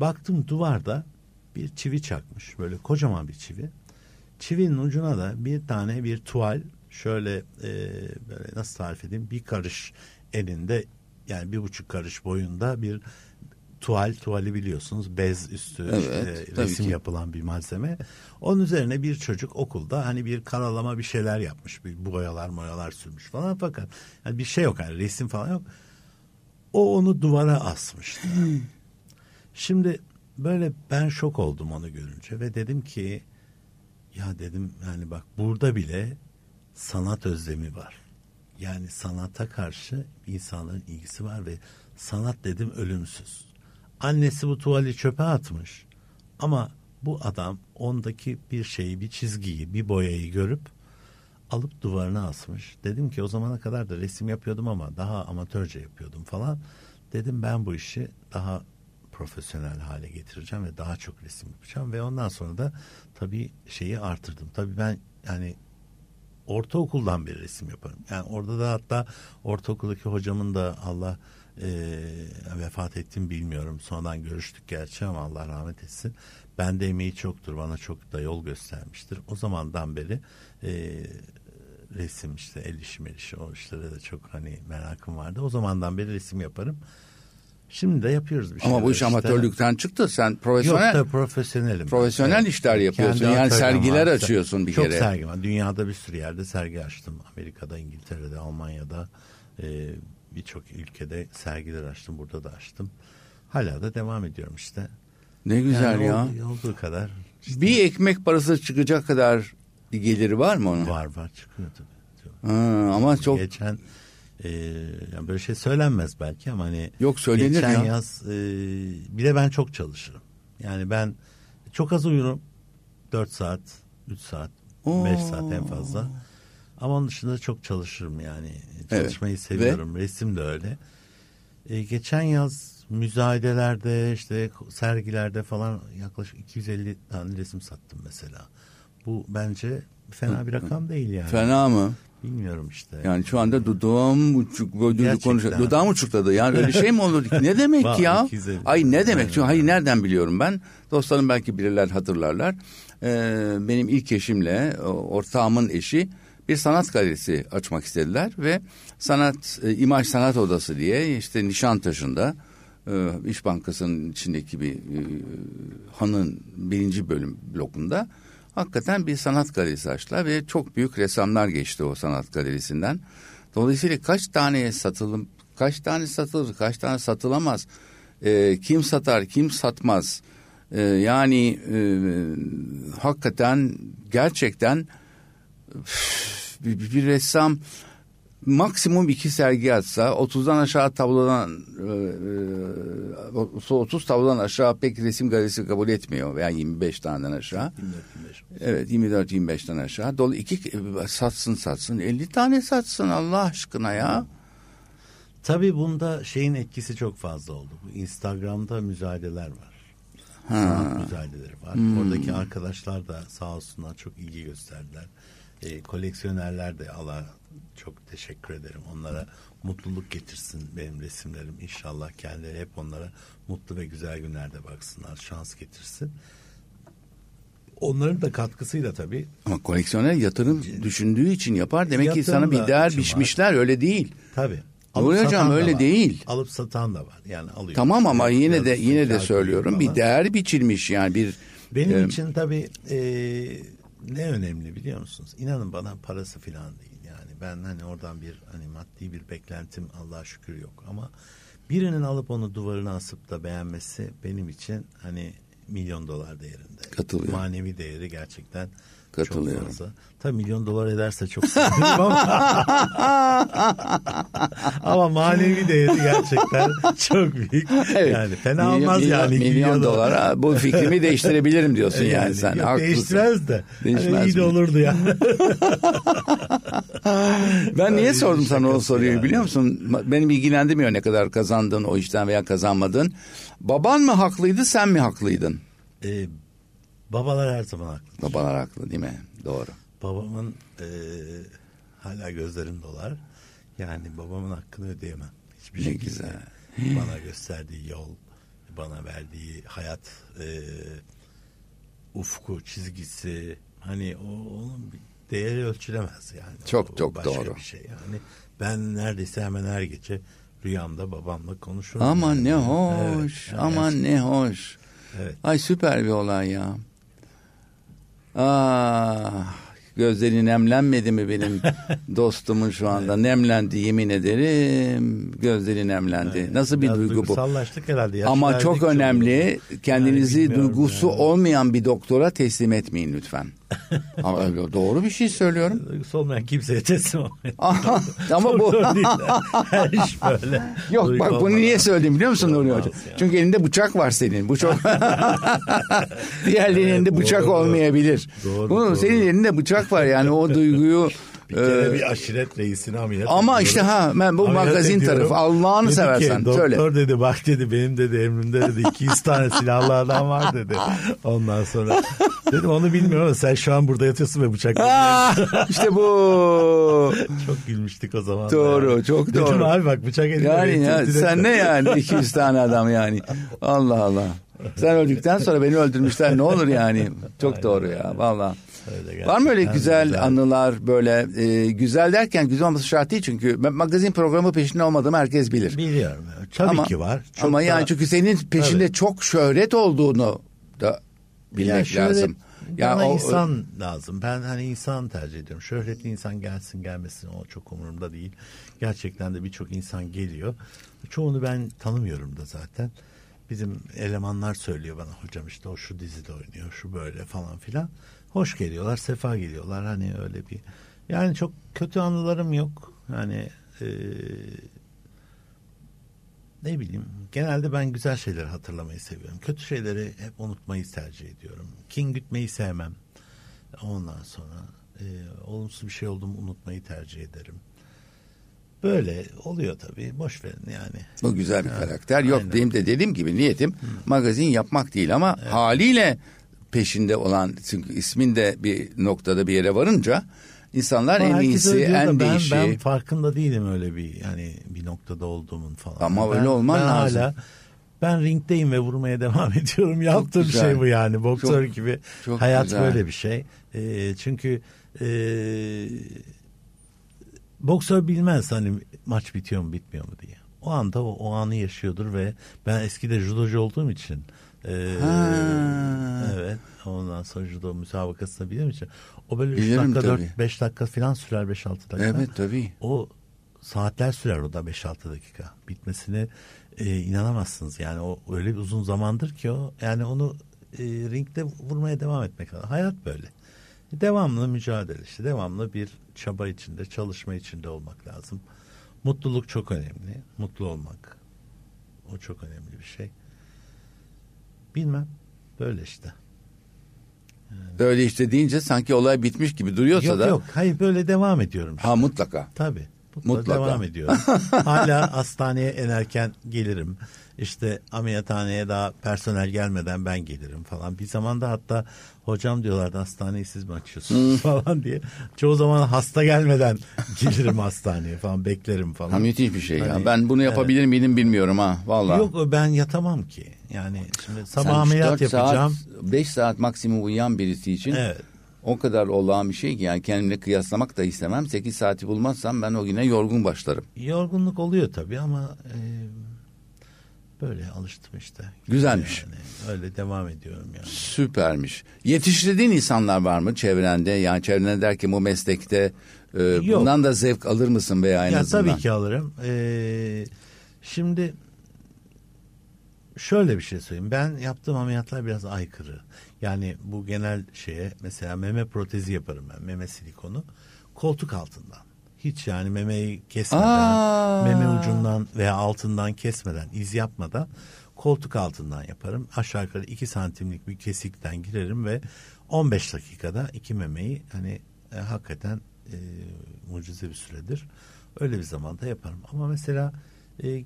baktım duvarda bir çivi çakmış böyle kocaman bir çivi. Çivinin ucuna da bir tane bir tuval şöyle e, böyle nasıl tarif edeyim bir karış elinde yani bir buçuk karış boyunda bir tuval tuvali biliyorsunuz bez üstü Evet, işte resim ki. yapılan bir malzeme. Onun üzerine bir çocuk okulda hani bir karalama bir şeyler yapmış. Bir boyalar moyalar sürmüş falan fakat yani bir şey yok yani resim falan yok. O onu duvara asmıştı. Şimdi böyle ben şok oldum onu görünce ve dedim ki ya dedim yani bak burada bile sanat özlemi var. Yani sanata karşı insanların ilgisi var ve sanat dedim ölümsüz. Annesi bu tuvali çöpe atmış. Ama bu adam ondaki bir şeyi, bir çizgiyi, bir boyayı görüp alıp duvarına asmış. Dedim ki o zamana kadar da resim yapıyordum ama daha amatörce yapıyordum falan. Dedim ben bu işi daha profesyonel hale getireceğim ve daha çok resim yapacağım ve ondan sonra da tabii şeyi artırdım. Tabii ben yani ortaokuldan beri resim yaparım. Yani orada da hatta ortaokuldaki hocamın da Allah e, vefat ettim bilmiyorum. Sonradan görüştük gerçi ama Allah rahmet etsin. Bende emeği çoktur. Bana çok da yol göstermiştir. O zamandan beri e, resim işte el işi mel işi o işlere de çok hani merakım vardı. O zamandan beri resim yaparım. Şimdi de yapıyoruz bir şeyler. Ama bu iş işte. amatörlükten çıktı. Sen Yok profesyonel da profesyonelim. Profesyonel işler yapıyorsun. Kendi Yani sergiler var. açıyorsun bir Çok kere. sergi var. Dünyada bir sürü yerde sergi açtım. Amerika'da, İngiltere'de, Almanya'da e, birçok ülkede sergiler açtım. Burada da açtım. Hala da devam ediyorum işte. ne güzel Yani ya. Olduğu, kadar işte Bir ekmek parası çıkacak kadar bir geliri var mı onun? var var çıkıyor tabii. Çok. Ha, ama çok Geçen e, yani böyle şey söylenmez belki ama hani Yok, söylenir geçen ya. yaz e, bir de ben çok çalışırım. Yani ben çok az uyurum. 4 saat, 3 saat, 5 Oo. saat en fazla. Ama onun dışında çok çalışırım yani. Evet. Çalışmayı seviyorum. Resim de öyle. E, geçen yaz müzayedelerde işte sergilerde falan yaklaşık 250 tane resim sattım mesela. Bu bence fena bir rakam değil yani. fena mı? Bilmiyorum işte. Yani şu anda dudağım uçuk böyle Gerçekten. konuşuyor. Dudağım uçukladı. Yani öyle şey mi olur? Ne demek Vallahi ya? 250. Ay ne demek? Çünkü hayır nereden biliyorum ben? Dostlarım belki bilirler hatırlarlar. Ee, benim ilk eşimle ortağımın eşi bir sanat galerisi açmak istediler ve sanat e, imaj sanat odası diye işte Nişantaşı'nda e, İş Bankası'nın içindeki bir e, hanın birinci bölüm blokunda hakikaten bir sanat galerisi açtılar ve çok büyük ressamlar geçti o sanat galerisinden. Dolayısıyla kaç tane satılım, kaç tane satılır, kaç tane satılamaz, e, kim satar, kim satmaz. E, yani e, hakikaten gerçekten üf, bir, bir ressam maksimum iki sergi atsa 30'dan aşağı tablodan e, e, 30 tablodan aşağı pek resim galerisi kabul etmiyor veya 25 taneden aşağı. 24-25. Evet 24-25'ten aşağı. Dolu iki satsın satsın 50 tane satsın Allah aşkına ya. Tabii bunda şeyin etkisi çok fazla oldu. Instagram'da müzayedeler var. Ha. Sanat müzayedeleri var. Hmm. Oradaki arkadaşlar da sağ olsunlar çok ilgi gösterdiler. E, koleksiyonerler de Allah çok teşekkür ederim. Onlara mutluluk getirsin benim resimlerim. İnşallah kendileri hep onlara mutlu ve güzel günlerde baksınlar. Şans getirsin. Onların da katkısıyla tabii. Ama koleksiyoner yatırım düşündüğü için yapar. Demek ki sana bir değer için var. biçmişler öyle değil. Tabii. Nuri Hocam öyle var. değil. Alıp satan da var. Yani alıyor. Tamam ama yine de yine de söylüyorum falan. bir değer biçilmiş yani bir Benim e, için tabii e, ne önemli biliyor musunuz? İnanın bana parası falan değil. Ben hani oradan bir hani maddi bir beklentim Allah'a şükür yok ama birinin alıp onu duvarına asıp da beğenmesi benim için hani milyon dolar değerinde. Katılıyorum. Manevi değeri gerçekten Katılıyorum. çok fazla. Tabii milyon dolar ederse çok sevinirim ama ama manevi değeri gerçekten çok büyük. Evet. Yani fena Milyon- olmaz milyon, yani. Milyon dolara bu fikrimi değiştirebilirim diyorsun yani, Yani sen. yok, haklısın. değiştirmez de. Değişmez Hani iyi de olurdu ya. Ben niye sordum sana o soruyu yani. biliyor musun? Benim ilgilendirmiyor ne kadar kazandın o işten veya kazanmadın. Baban mı haklıydı sen mi haklıydın? Ee, babalar her zaman haklı. Babalar haklı değil mi? Doğru. Babamın e, hala gözlerim dolar. Yani babamın hakkını ödeyemem. Hiçbir Ne şekilde. güzel. Bana gösterdiği yol, bana verdiği hayat e, ufku, çizgisi. Hani o onun bir değeri ölçülemez yani. Çok, O çok başka doğru. bir şey yani. Ben neredeyse hemen her gece rüyamda babamla konuşurum. Aman yani. ne Evet, hoş. yani aman gerçekten. ne hoş. Evet. Ay süper bir olay ya. Ah, gözleri nemlenmedi mi benim dostumun şu anda? Nemlendi yemin ederim. Gözleri nemlendi. Nasıl bir Biraz duygu bu? duygusallaştık herhalde. Yaş Ama çok önemli. Kendinizi Yani duygusu yani. olmayan bir doktora teslim etmeyin lütfen. Ama öyle doğru bir şey söylüyorum. Duygusu olmayan kimseye teslim olmayın. Ama bu. Her iş böyle. Yok Duygu bak bunu niye söyledim biliyor musun Nuri Hoca? ya. Çünkü elinde bıçak var senin. Bu çok Diğerlerinin elinde bıçak doğru. olmayabilir. Doğru, Bunu doğru. senin elinde bıçak var yani o duyguyu Bir kere e, bir aşiret reisini ameliyat ama ediyorum. işte ha ben bu Ameliyat magazin ediyorum. tarafı Allah'ını Dedi ki, seversen doktor söyle. dedi bak dedi benim dedi emrimde dedi 200 tane silahlı adam var dedi. Ondan sonra dedim onu bilmiyorum ama sen şu an burada yatıyorsun ve bıçak işte bu. Çok gülmüştük o zaman. Doğru, yani. çok Dedim doğru. abi bak bıçak elinde. Yani ya, sen ne yani 200 tane adam yani. Allah Allah. Sen öldükten sonra beni öldürmüşler ne olur yani. Çok doğru ya valla. Var mı öyle güzel, güzel. anılar böyle e, güzel derken güzel olması şart değil çünkü ben magazin programı peşinde olmadığımı herkes bilir. Biliyorum. Tabii ama, ki var. Çok ama yani da- çünkü senin peşinde Tabii. çok şöhret olduğunu da bilmek Ya şöhret, lazım. Ya bana o- insan lazım. Ben hani insan tercih ediyorum. Şöhretli insan gelsin gelmesin o çok umurumda değil. Gerçekten de birçok insan geliyor. Çoğunu ben tanımıyorum da zaten. Bizim elemanlar söylüyor bana hocam işte o şu dizide oynuyor şu böyle falan filan. Hoş geliyorlar sefa geliyorlar hani öyle bir. Yani çok kötü anılarım yok. Hani eee ne bileyim genelde ben güzel şeyleri hatırlamayı seviyorum. Kötü şeyleri hep unutmayı tercih ediyorum. Kin gütmeyi sevmem. Ondan sonra e, olumsuz bir şey olduğumu unutmayı tercih ederim. Böyle oluyor tabii. Boş verin yani. Bu güzel bir Ha, karakter. Yok aynen. benim de dediğim gibi niyetim magazin yapmak değil ama haliyle peşinde olan çünkü ismin de bir noktada bir yere varınca insanlar Ama en iyisi, en ben, değişi. ben farkında değilim öyle bir yani bir noktada olduğumun falan. Ama ben, öyle olman ben lazım. Hala, ben ringdeyim ve vurmaya devam ediyorum. Yaptığım güzel. şey bu yani. Boksör Çok- gibi. çok Hayat güzel. böyle bir şey. Ee, çünkü e, boksör bilmez hani maç bitiyor mu bitmiyor mu diye. O anda o, o anı yaşıyordur ve ben eskide judocu olduğum için e, Ha. evet ondan sonra judo müsabakasını bildiğim için o böyle 3 Bilirim dakika tabii. 4-5 dakika falan sürer 5-6 dakika. Evet tabii. O saatler sürer o da 5-6 dakika. Bitmesine e, inanamazsınız. Yani o öyle bir uzun zamandır ki o yani onu e, ringde vurmaya devam etmek lazım. Hayat böyle. Devamlı mücadele işte. Devamlı bir çaba içinde, çalışma içinde olmak lazım. Mutluluk çok önemli. Mutlu olmak. O çok önemli bir şey. Bilmem. Böyle işte. Öyle işte deyince sanki olay bitmiş gibi duruyorsa Yok da yok. Hayır böyle devam ediyorum. işte. ha mutlaka. Tabii. mutlu Mutlaka. devam ediyorum. Hala hastaneye en erken gelirim. İşte ameliyathaneye daha personel gelmeden ben gelirim falan. Bir zamanda hatta hocam diyorlardı hastaneyi siz mi açıyorsunuz falan diye. Çoğu zaman hasta gelmeden gelirim hastaneye falan beklerim falan. Ha, müthiş bir şey ya. Hani, Ben bunu yapabilir miydim bilmiyorum ha. Vallahi. Yok ben yatamam ki. Yani şimdi sabah Sen ameliyat 4 yapacağım. Saat, 5 saat maksimum uyuyan birisi için Evet. o kadar olağan bir şey ki yani kendimle kıyaslamak da istemem. 8 saati bulmazsam ben o güne yorgun başlarım. Yorgunluk oluyor tabii ama e, böyle alıştım işte. Güzelmiş. Yani öyle devam ediyorum yani. Süpermiş. Yetiştirdiğin insanlar var mı çevrende? Yani çevrende derken bu meslekte e, Yok. bundan da zevk alır mısın veya en ya azından? tabii ki alırım. Ee, şimdi şöyle bir şey söyleyeyim. Ben yaptığım ameliyatlar biraz aykırı. Yani bu genel şeye mesela meme protezi yaparım ben. Meme silikonu. Koltuk altından. Hiç yani memeyi kesmeden, Aa. meme ucundan veya altından kesmeden, iz yapmadan koltuk altından yaparım. Aşağı yukarı 2 santimlik bir kesikten girerim ve 15 dakikada iki memeyi hani e, hakikaten e, mucize bir süredir. Öyle bir zamanda yaparım. Ama mesela e,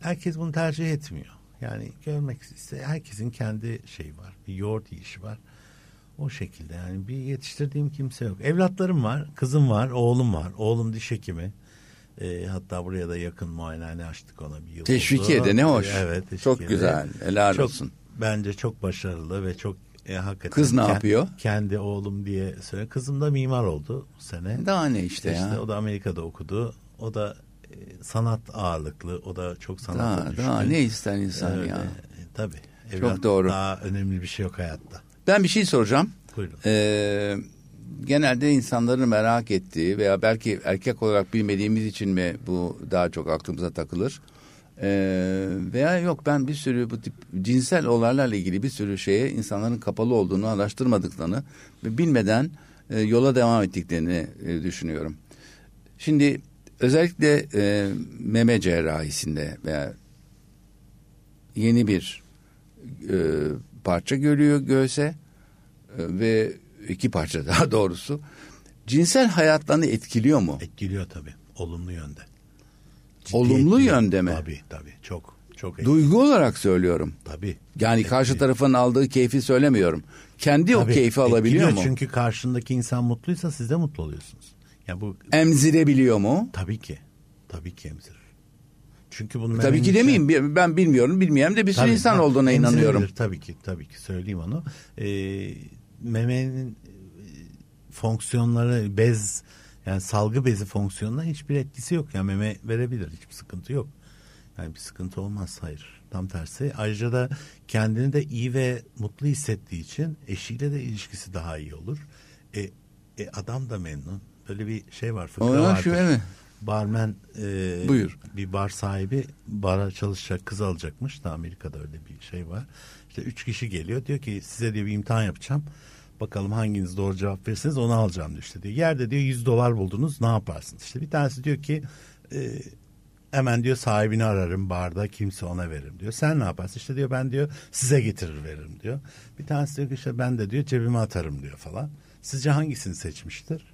herkes bunu tercih etmiyor. Yani görmek iste herkesin kendi şeyi var. Bir yoğurt yiyişi var. O şekilde yani bir yetiştirdiğim kimse yok. Evlatlarım var, kızım var, oğlum var. Oğlum diş hekimi. E, hatta buraya da yakın muayenehane açtık ona bir yıl Teşvikiye de ne hoş. Evet. Çok teşvikiye de. güzel. Helal Çok- olsun. Bence çok başarılı ve çok e, hakikaten. Kız ne ke- yapıyor? Kendi oğlum diye söyle. Kızım da mimar oldu bu sene. Daha ne işte, İşte ya. o da Amerika'da okudu. O da e, sanat ağırlıklı. O da çok sanata Daha, düşkün. daha ne ister insan Öyle, ya. e, tabii. Çok Evlat doğru. Daha önemli bir şey yok hayatta. Ben bir şey soracağım. Buyurun. Ee, genelde insanların merak ettiği veya belki erkek olarak bilmediğimiz için mi bu daha çok aklımıza takılır? Ee, veya yok ben bir sürü bu tip cinsel olaylarla ilgili bir sürü şeye insanların kapalı olduğunu araştırmadıklarını ve bilmeden e, yola devam ettiklerini e, düşünüyorum. Şimdi özellikle e, meme cerrahisinde veya yeni bir e, parça görüyor göğse e, ve iki parça daha doğrusu cinsel hayatlarını etkiliyor mu? Etkiliyor tabii. Olumlu yönde. Ciddi Olumlu etkiliyor. yönde mi? Tabii tabii. Çok çok etkiliyor. Duygu olarak söylüyorum. Tabii. Yani karşı Etkiliyor. tarafın aldığı keyfi söylemiyorum. Kendi o Tabii, keyfi alabiliyor mu? Çünkü karşındaki insan mutluysa siz de mutlu oluyorsunuz. Ya bu Emzirebiliyor mu? tabii ki. Tabii ki emzirir. Çünkü bunu Tabii ki demeyeyim. Ben bilmiyorum, bilmeyen de bir sürü Tabii, insan ha, olduğuna inanıyorum. Tabii ki, tabii ki söyleyeyim onu. Ee, memenin e, fonksiyonları, bez yani salgı bezi fonksiyonuna hiçbir etkisi yok. Yani meme verebilir, hiçbir sıkıntı yok. Yani bir sıkıntı olmaz, hayır. Tam tersi. Ayrıca da kendini de iyi ve mutlu hissettiği için eşiyle de ilişkisi daha iyi olur. E, e, adam da memnun. Böyle bir şey var, fıkra Aa, vardır. şu evet. Barmen e, Buyur. bir bar sahibi bara çalışacak kız alacakmış da Amerika'da öyle bir şey var. İşte üç kişi geliyor diyor ki size diyor bir imtihan yapacağım. Bakalım hanginiz doğru cevap verirseniz onu alacağım diyor işte diyor. Yerde diyor 100 dolar buldunuz ne yaparsınız? İşte bir tanesi diyor ki e, hemen diyor sahibini ararım barda kimse ona veririm diyor. Sen ne yaparsın? İşte diyor ben diyor size getirir veririm diyor. Bir tanesi diyor ki işte ben de diyor cebime atarım diyor falan. Sizce hangisini seçmiştir?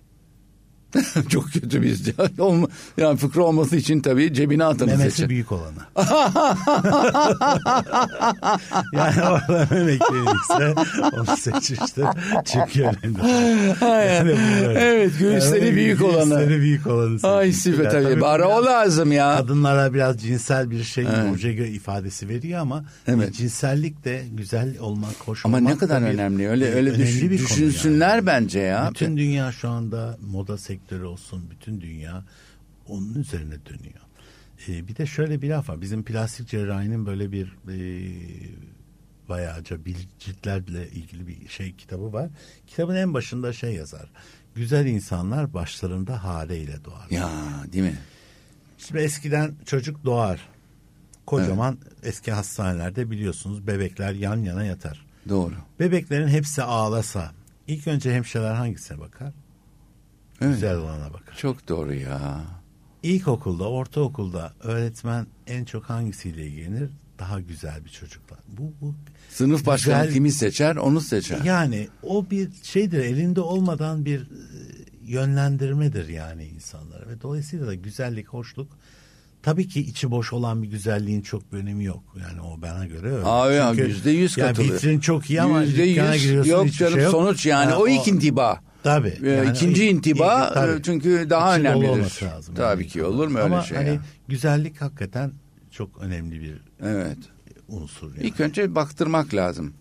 Çok kötü bir. Olma, yani fıkra olması için tabii cebine atanı Memesi seçin. büyük olanı. yani orada memek büyükse onu seçmiştir. Çünkü önemli. Yani. Evet, göğüsleri Yani büyük olanı. Göğüsleri büyük olanı Ay Yani tabii. Bari biraz o lazım ya. Kadınlara biraz cinsel bir şey Evet. gö- ifadesi veriyor ama Evet. cinsellik de güzel olmak, hoş Ama olmak ne kadar bir- önemli. Öyle öyle önemli düşün- bir düşünsünler yani. bence ya. Bütün dünya şu anda moda sektörü olsun bütün dünya onun üzerine dönüyor. Ee, bir de şöyle bir laf var. Bizim plastik cerrahinin böyle bir e, bayağıca bil- ciltlerle ilgili bir şey kitabı var. Kitabın en başında şey yazar. Güzel insanlar başlarında hareyle doğar. Ya değil mi? Şimdi eskiden çocuk doğar. Kocaman eski hastanelerde biliyorsunuz bebekler yan yana yatar. Doğru. Bebeklerin hepsi ağlasa ilk önce hemşireler hangisine bakar? Evet. Güzel olana bakar. Çok doğru ya. İlkokulda, ortaokulda öğretmen en çok hangisiyle ilgilenir? Daha güzel bir çocukla. Bu, bu Sınıf başkanı Güzel- kimi seçer onu seçer. yani o bir şeydir elinde olmadan bir e, yönlendirmedir yani insanlara ve dolayısıyla da güzellik, hoşluk tabii ki içi boş olan bir güzelliğin çok bir önemi yok. Yani o bana göre öyle. Aa, ya, Çünkü yüzde yüz katılıyor. vitrin çok iyi ama Yüzde dükkana yüz giriyorsun yok canım şey yok. sonuç yani Ha, o ilk intiba. Tabii. Ee, Yani ikinci intiba tabii. e, çünkü daha İçi dolu önemlidir. lazım. Tabii Yani. ki olur mu öyle Ama şey hani ya? güzellik hakikaten çok önemli bir Evet. unsur. Yani. İlk önce baktırmak lazım.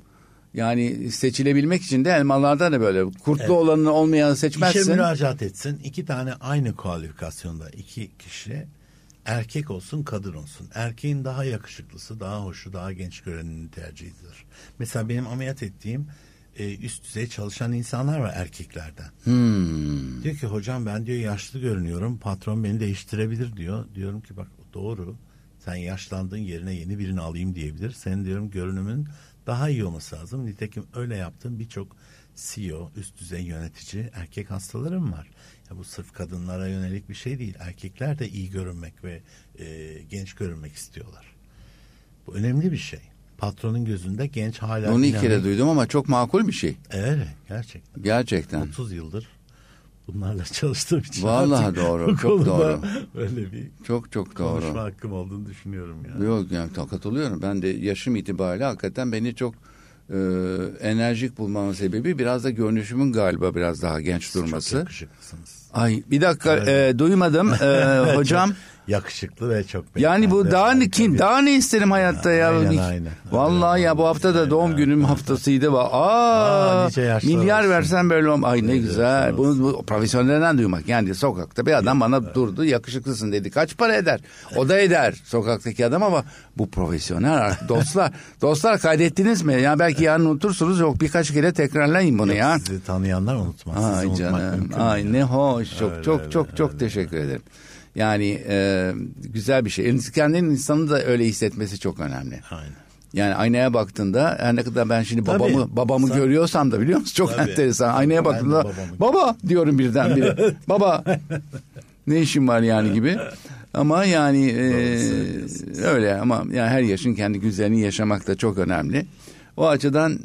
Yani seçilebilmek için de elmalarda da böyle kurtlu olanı olmayanı İşe seçmezsin. müracaat etsin. İki tane aynı kualifikasyonda iki kişi erkek olsun kadın olsun. Erkeğin daha yakışıklısı, daha hoşu, daha genç görenin tercihidir. Mesela benim ameliyat ettiğim e, üst düzey çalışan insanlar var erkeklerden. Hmm. Diyor ki hocam ben diyor yaşlı görünüyorum. Patron beni değiştirebilir diyor. Diyorum ki bak doğru. Sen yaşlandığın yerine yeni birini alayım diyebilir. Senin diyorum görünümün daha iyi olması lazım. Nitekim öyle yaptığım birçok CEO, üst düzey yönetici erkek hastalarım var. Ya bu sırf kadınlara yönelik bir şey değil. Erkekler de iyi görünmek ve e, genç görünmek istiyorlar. Bu önemli bir şey. Patronun gözünde genç hala Onu ilk kere duydum ama çok makul bir şey. Evet gerçekten. Gerçekten. 30 yıldır bunlarla çalıştığım için. Vallahi doğru, çok doğru. Öyle bir Çok çok doğru. konuşma hakkım olduğunu düşünüyorum yani. Yok yani katılıyorum. Ben de yaşım itibariyle hakikaten beni çok e, enerjik bulmamın sebebi biraz da görünüşümün galiba biraz daha genç Çok durması. yakışıklısınız. Ay bir dakika e, duymadım E, hocam. Yakışıklı ve çok Yani bu daha ne kim daha ne isterim hayatta ya. Aynen, aynen. Vallahi ya bu hafta da doğum günüm haftasıydı. Aa, Aa, milyar olsun. versen böyle olmaz. Ay ne Nice güzel. Bunu bu profesyonellerden duymak. Yani sokakta bir adam bana durdu yakışıklısın dedi. Kaç para eder? O da eder sokaktaki adam ama bu profesyonel dostlar. dostlar kaydettiniz mi? Ya belki yarın unutursunuz. Yok birkaç kere tekrarlayın bunu ya. Sizi tanıyanlar unutmaz. Sizi Ay unutmak canım. Ay ne hoş. Çok Öyle, çok öyle, çok çok öyle. teşekkür ederim. Yani e, güzel bir şey. Kendinin insanı da öyle hissetmesi çok önemli. Aynen. Yani aynaya baktığında her ne kadar ben şimdi Tabii. babamı babamı Sen- görüyorsam da biliyor musun? Çok Tabii. enteresan. Aynaya Ben baktığımda baba diyorum birdenbire. baba ne işin var yani gibi. Ama yani e, öyle ama yani her yaşın kendi güzelliğini yaşamak da çok önemli. O açıdan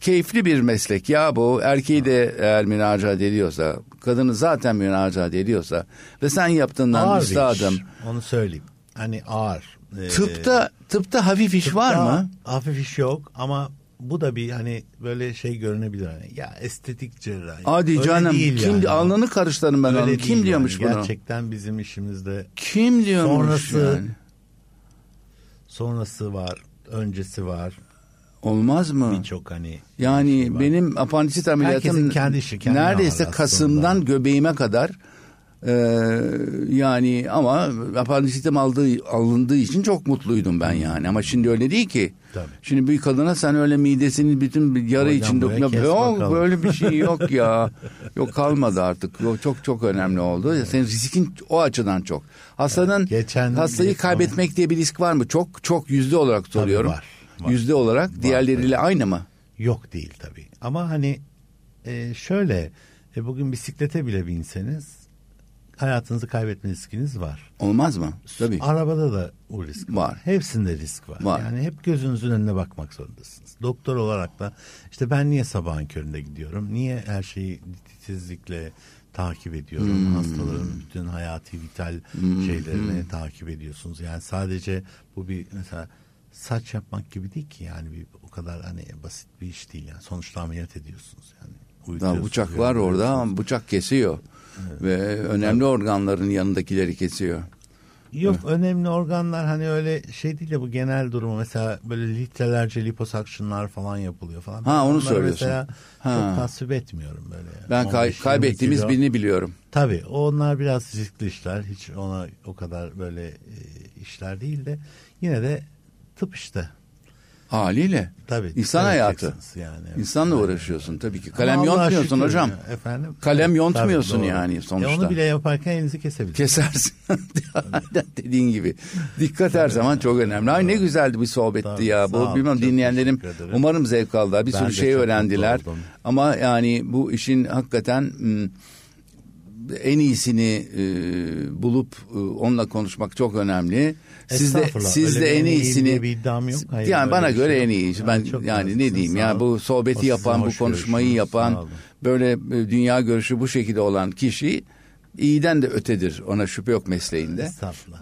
keyifli bir meslek ya bu. Erkeği de eğer müracaat ediyorsa, kadını zaten müracaat ediyorsa ve sen yaptığından Ağır bir iş. Onu söyleyeyim. Hani ağır. Ee, Tıpta tıpta hafif iş var tıpta mı? Hafif iş yok ama bu da bir hani böyle şey görünebilir hani ya estetik cerrahi. Hadi Öyle canım değil kim yani. alnını karıştırın ben Öyle onu. Kim diyormuş yani. bunu? Gerçekten bizim işimizde Kim diyormuş Sonrası- yani? sonrası var, öncesi var. Olmaz mı? Birçok hani Yani şey var. benim apandisit ameliyatım Herkesin kendi işi, kendi neredeyse Kasım'dan aslında. göbeğime kadar e, yani ama apandisitim aldığı, alındığı için çok mutluydum ben yani. Ama şimdi öyle değil ki. Tabii. Şimdi bir kadına sen öyle midesini bütün bir yara içinde yok bakalım. böyle bir şey yok ya. yok kalmadı artık. Yok, çok çok önemli oldu. Senin riskin o açıdan çok. Hastanın Geçen hastayı kaybetmek diye bir risk var mı? Çok çok yüzde olarak soruyorum. var, var. Yüzde olarak diğerleriyle aynı mı? Yok değil tabii. Ama hani e, şöyle e, bugün bisiklete bile binseniz hayatınızı kaybetme riskiniz var. Olmaz mı? Tabii. Arabada da o risk var. Var. Hepsinde risk var. Var. Yani hep gözünüzün önüne bakmak zorundasınız. Doktor olarak da işte ben niye sabahın köründe gidiyorum? Niye her şeyi titizlikle takip ediyorum? Hmm. Hastaların bütün hayati vital şeylerini takip ediyorsunuz. Yani sadece bu bir mesela saç yapmak gibi değil ki yani bir o kadar hani basit bir iş değil yani. Sonuçta ameliyat ediyorsunuz yani. Daha bıçak var orada ama bıçak kesiyor. Ve önemli organların yanındakileri kesiyor. Yok önemli organlar hani öyle şey değil de bu genel durumu mesela böyle litrelerce liposuctionlar falan yapılıyor falan. Ha, onu Onları söylüyorsun. Mesela Ha. çok tasvip etmiyorum böyle. Ben kay- 15-20 kaybettiğimiz kilo. birini biliyorum. Tabii onlar biraz riskli işler. Hiç ona o kadar böyle e, işler değil de yine de tıp işte. Haliyle. Tabii. İnsan hayatı. Yani. İnsanla Aynen. uğraşıyorsun tabii ki. Ama Kalem Allah'a yontmuyorsun hocam. ya, Efendim? Kalem yontmuyorsun Tabii, doğru. yani sonuçta. E onu bile yaparken elinizi kesebilirsiniz. Kesersin. Dediğin gibi. Dikkat her zaman çok önemli. Ay ne güzeldi bir sohbetti Tabii, ya. Bu bilmem çok dinleyenlerim umarım zevk aldılar. Bir Ben sürü şey öğrendiler. Ama yani bu işin hakikaten hmm, en iyisini e, bulup e, onunla konuşmak çok önemli. Siz de siz de en iyisini bir iddiam yok. Hayır, yani bana göre şey en iyi. Yani Ben yani ne diyeyim ya bu sohbeti yapan, bu konuşmayı yapan, böyle e, dünya görüşü bu şekilde olan kişi iyiden de ötedir. Ona şüphe yok mesleğinde.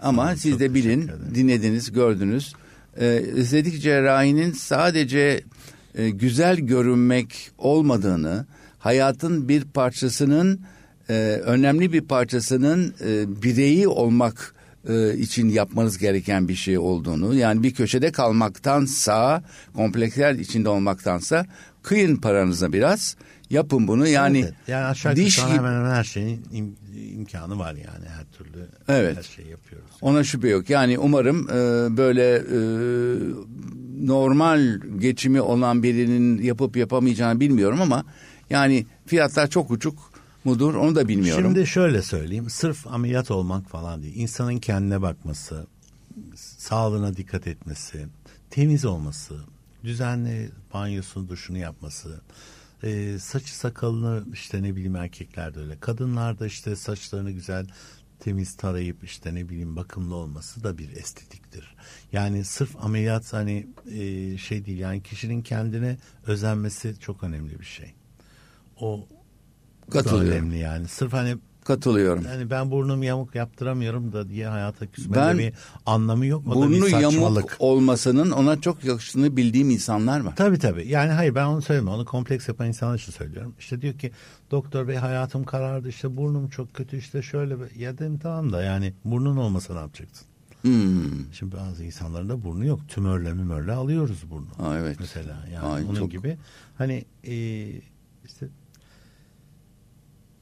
Ama olun, siz de bilin, dinlediniz, gördünüz. Ee, estetik cerrahinin sadece e, güzel görünmek olmadığını, hayatın bir parçasının e, önemli bir parçasının e, bireyi olmak e, için yapmanız gereken bir şey olduğunu, yani bir köşede kalmaktansa, kompleksler içinde olmaktansa kıyın paranıza biraz, yapın bunu. Yani, Evet, yani aşağı diş gibi- hemen hemen her şeyin im- imkanı var yani her türlü Evet. her şeyi yapıyoruz. Ona şüphe yok. Yani umarım e, böyle e, normal geçimi olan birinin yapıp yapamayacağını bilmiyorum ama yani fiyatlar çok uçuk mudur onu da bilmiyorum. Şimdi şöyle söyleyeyim sırf ameliyat olmak falan değil insanın kendine bakması sağlığına dikkat etmesi temiz olması düzenli banyosunu duşunu yapması e, saçı sakalını işte ne bileyim erkekler de öyle kadınlar da işte saçlarını güzel temiz tarayıp işte ne bileyim bakımlı olması da bir estetiktir. Yani sırf ameliyat hani e, şey değil yani kişinin kendine özenmesi çok önemli bir şey. O Katılıyorum. önemli yani. Sırf hani Katılıyorum. yani ben burnum yamuk yaptıramıyorum da diye hayata küsmenin Ben- bir anlamı yok. O Burnu yamuk olmasının ona çok yakıştığını bildiğim insanlar var. Tabii tabii. Yani hayır ben onu söylemiyorum. Onu kompleks yapan insanlar için söylüyorum. İşte diyor ki doktor bey hayatım karardı işte burnum çok kötü işte şöyle. Ya dedim tamam da yani burnun olmasa ne yapacaksın? Hmm. Şimdi bazı insanların da burnu yok. Tümörle mümörle alıyoruz burnu. Ha, evet. Mesela yani Ay, onun çok- gibi. Hani e, işte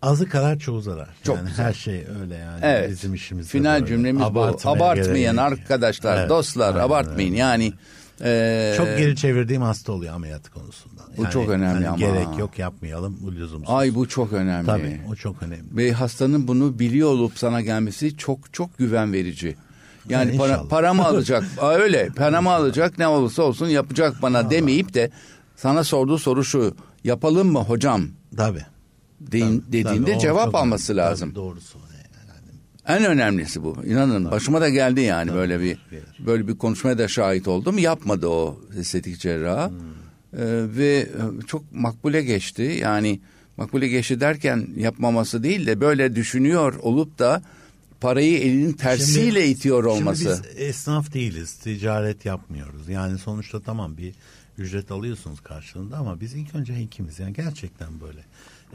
azı kadar çoğu zarar. Çok yani güzel. her şey öyle yani. Evet. Bizim işimiz Final böyle. cümlemiz Abartmaya bu. Yok. arkadaşlar, Evet, dostlar, aynen abartmayın. öyle. Yani e, Çok geri çevirdiğim hasta oluyor ameliyat konusunda. Bu çok önemli ama. Gerek yok yapmayalım bu lüzumsuz. Ay bu çok önemli. Tabii o çok önemli. Ve hastanın bunu biliyor olup sana gelmesi çok çok güven verici. Yani Yani para, paramı alacak. Aa, öyle paramı alacak ne olursa olsun yapacak bana demeyip de sana sorduğu soru şu. Yapalım mı hocam? Tabii. Deyin, Tabii, dediğinde tabii, cevap çok alması önemli. lazım. Tabii, doğrusu. Yani. En önemlisi bu. İnanın başıma da geldi yani Tabii, böyle bir böyle bir konuşmaya da şahit oldum. Yapmadı o estetik cerrah. Hmm. Ee, ve e, çok makbule geçti. Yani makbule geçti derken yapmaması değil de böyle düşünüyor olup da parayı elinin tersiyle Şimdi- itiyor olması. Şimdi biz esnaf değiliz, ticaret yapmıyoruz. Yani sonuçta tamam bir ücret alıyorsunuz karşılığında ama biz ilk önce hekimiz. Yani gerçekten böyle.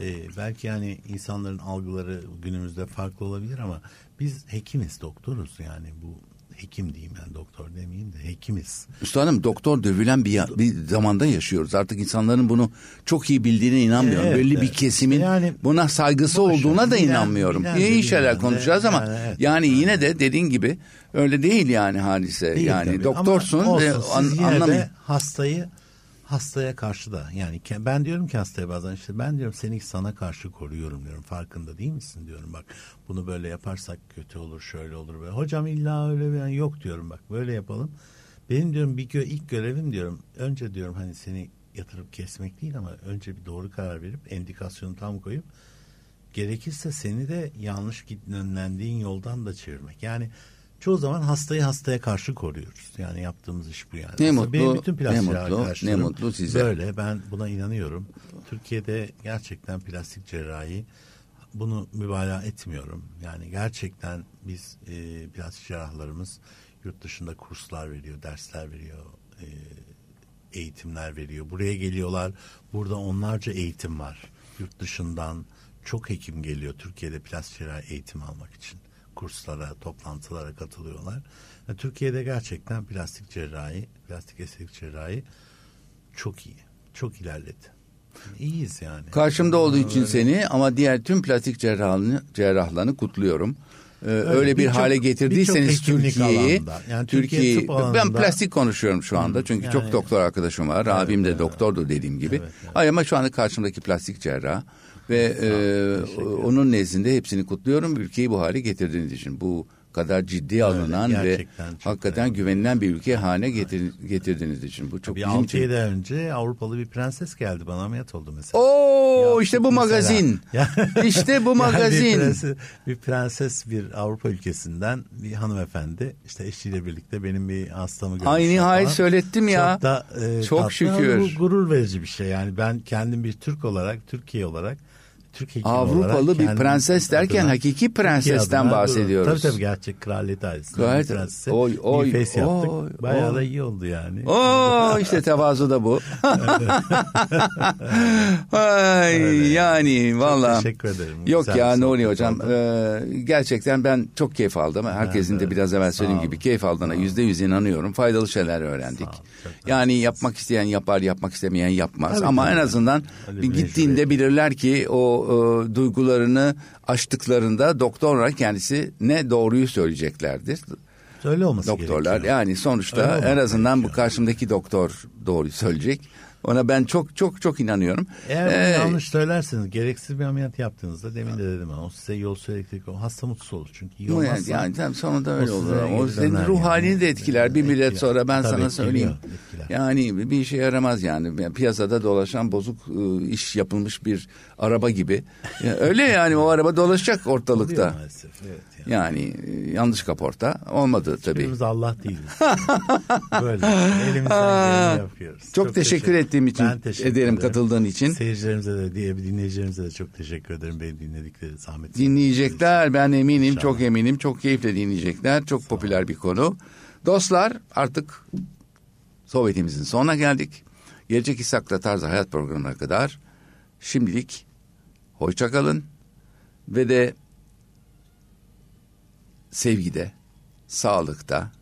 Ee, belki yani insanların algıları günümüzde farklı olabilir ama biz hekimiz, doktoruz. Yani bu hekim diyeyim ben doktor demeyeyim de hekimiz. Üstadım doktor dövülen bir, ya- bir zamanda yaşıyoruz. Artık insanların bunu çok iyi bildiğine inanmıyorum. Evet, Belli bir evet. kesimin Yani- buna saygısı olduğuna da bilen- inanmıyorum. bilen İyi şeyler konuşacağız ama yani evet. yani yine de dediğin gibi öyle değil yani hadise. Değil yani tabii. doktorsun ve an, de hastayı hastaya karşı da yani ben diyorum ki hastaya bazen işte ben diyorum seni sana karşı koruyorum diyorum farkında değil misin diyorum bak bunu böyle yaparsak kötü olur şöyle olur böyle hocam illa öyle bir yani yok diyorum bak böyle yapalım benim diyorum bir gö- ilk görevim diyorum önce diyorum hani seni yatırıp kesmek değil ama önce bir doğru karar verip endikasyonu tam koyup gerekirse seni de yanlış yönlendiğin yoldan da çevirmek. Yani çoğu zaman hastayı hastaya karşı koruyoruz. Yani yaptığımız iş bu yani. Ne Aslında mutlu, benim bütün plastik ne mutlu, ne mutlu size. Böyle ben buna inanıyorum. Türkiye'de gerçekten plastik cerrahi bunu mübalağa etmiyorum. Yani gerçekten biz e, plastik cerrahlarımız yurt dışında kurslar veriyor, dersler veriyor, e, eğitimler veriyor. Buraya geliyorlar. Burada onlarca eğitim var. Yurt dışından çok hekim geliyor Türkiye'de plastik cerrahi eğitim almak için. Kurslara, toplantılara katılıyorlar. Yani Türkiye'de gerçekten plastik cerrahi, plastik estetik cerrahi çok iyi. Çok ilerledi. İyiyiz yani. Karşımda olduğu için Öyle. seni ama diğer tüm plastik cerrahlarını, cerrahlarını kutluyorum. Ee, öyle bir birçok- hale getirdiyseniz Türkiye'yi, yani Türkiye Türkiye'yi, tıp ben plastik konuşuyorum şu anda çünkü yani- çok doktor arkadaşım var. Abim de evet. doktordu dediğim gibi. Evet, evet. Ay ama şu anda karşımdaki plastik cerrah ve e, onun nezdinde hepsini kutluyorum. Ülkeyi bu hale getirdiğiniz için bu kadar ciddi alınan ve gerçekten çok hakikaten önemli. güvenilen bir ülke haline getir, getirdiğiniz için. Bu çok Bir bizim 6 için. 7 ay önce Avrupalı bir prenses geldi bana ameliyat oldu mesela. Oo Ya, işte bu mesela. magazin. Ya- işte bu Yani magazin. bir, prenses, bir prenses bir Avrupa ülkesinden bir hanımefendi işte eşiyle birlikte benim bir hastamı görmüşler Ay nihayet falan. söylettim ya. Çok da e, Çok tatlı şükür. bu gurur verici bir şey. Yani ben kendim bir Türk olarak, Türkiye olarak Türk hekimi Avrupalı bir prenses derken adına- hakiki prensesten adına bahsediyoruz. Tabii tabii gerçek kraliyet ailesinden Gayet- bir prensese oy, oy, bir face yaptık. oy, Bayağı oy. da iyi oldu yani. Oo işte tevazu da bu. Ay yani valla. teşekkür ederim. Yok Güzel ya Nuri hocam e, gerçekten ben çok keyif aldım. Herkesin de de. biraz evvel söylediğim gibi keyif aldığına yüzde yüz inanıyorum. Faydalı şeyler öğrendik. Çok Yani yapmak isteyen yapar, yapmak istemeyen yapmaz. Tabii, Ama en azından Öyle gittiğinde bilirler ki o e, duygularını aştıklarında doktorlar kendisi ne doğruyu söyleyeceklerdir. Öyle olması Doktorlar gerekiyor. yani sonuçta en azından bu gerekiyor. karşımdaki doktor doğruyu söyleyecek. Ona ben çok çok çok inanıyorum. Eğer Ee, yanlış söylerseniz gereksiz bir ameliyat yaptığınızda demin de dedim ben o size yol söyledik o hasta mutsuz olur çünkü iyi yani, olmazsa yani tam sonunda öyle o olur. O senin ruh yani. halini de etkiler. Bir millet Etkiler. sonra ben Tabii sana etkiliyor, söyleyeyim. etkiler. Yani bir işe yaramaz yani. Yani Piyasada dolaşan bozuk e, iş yapılmış bir araba gibi. Öyle yani o araba dolaşacak Oluyor ortalıkta. maalesef, evet yani. Yani e, yanlış kaporta olmadı tabii. Hiçbirimiz Allah değiliz. Böyle elimizden geleni yapıyoruz. Çok, teşekkür ettiğim için Ben teşekkür ederim katıldığın için. Seyircilerimize de diye dinleyicilerimize de çok teşekkür ederim beni dinledikleri zahmet. Dinleyecekler ben eminim İnşallah. çok eminim çok keyifle dinleyecekler çok popüler bir konu. Dostlar artık sohbetimizin sonuna geldik. Gelecek İshak'la Tarz Hayat programına kadar şimdilik hoşça kalın ve de sevgide, sağlıkta,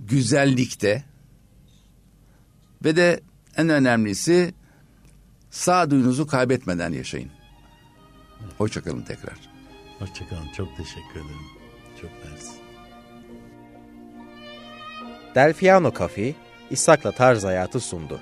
güzellikte ve de en önemlisi sağduyunuzu kaybetmeden yaşayın. Hoşçakalın tekrar. Hoşçakalın. Çok teşekkür ederim. Çok mersi. Delfiano Cafe, İshak'la Tarz Hayatı sundu.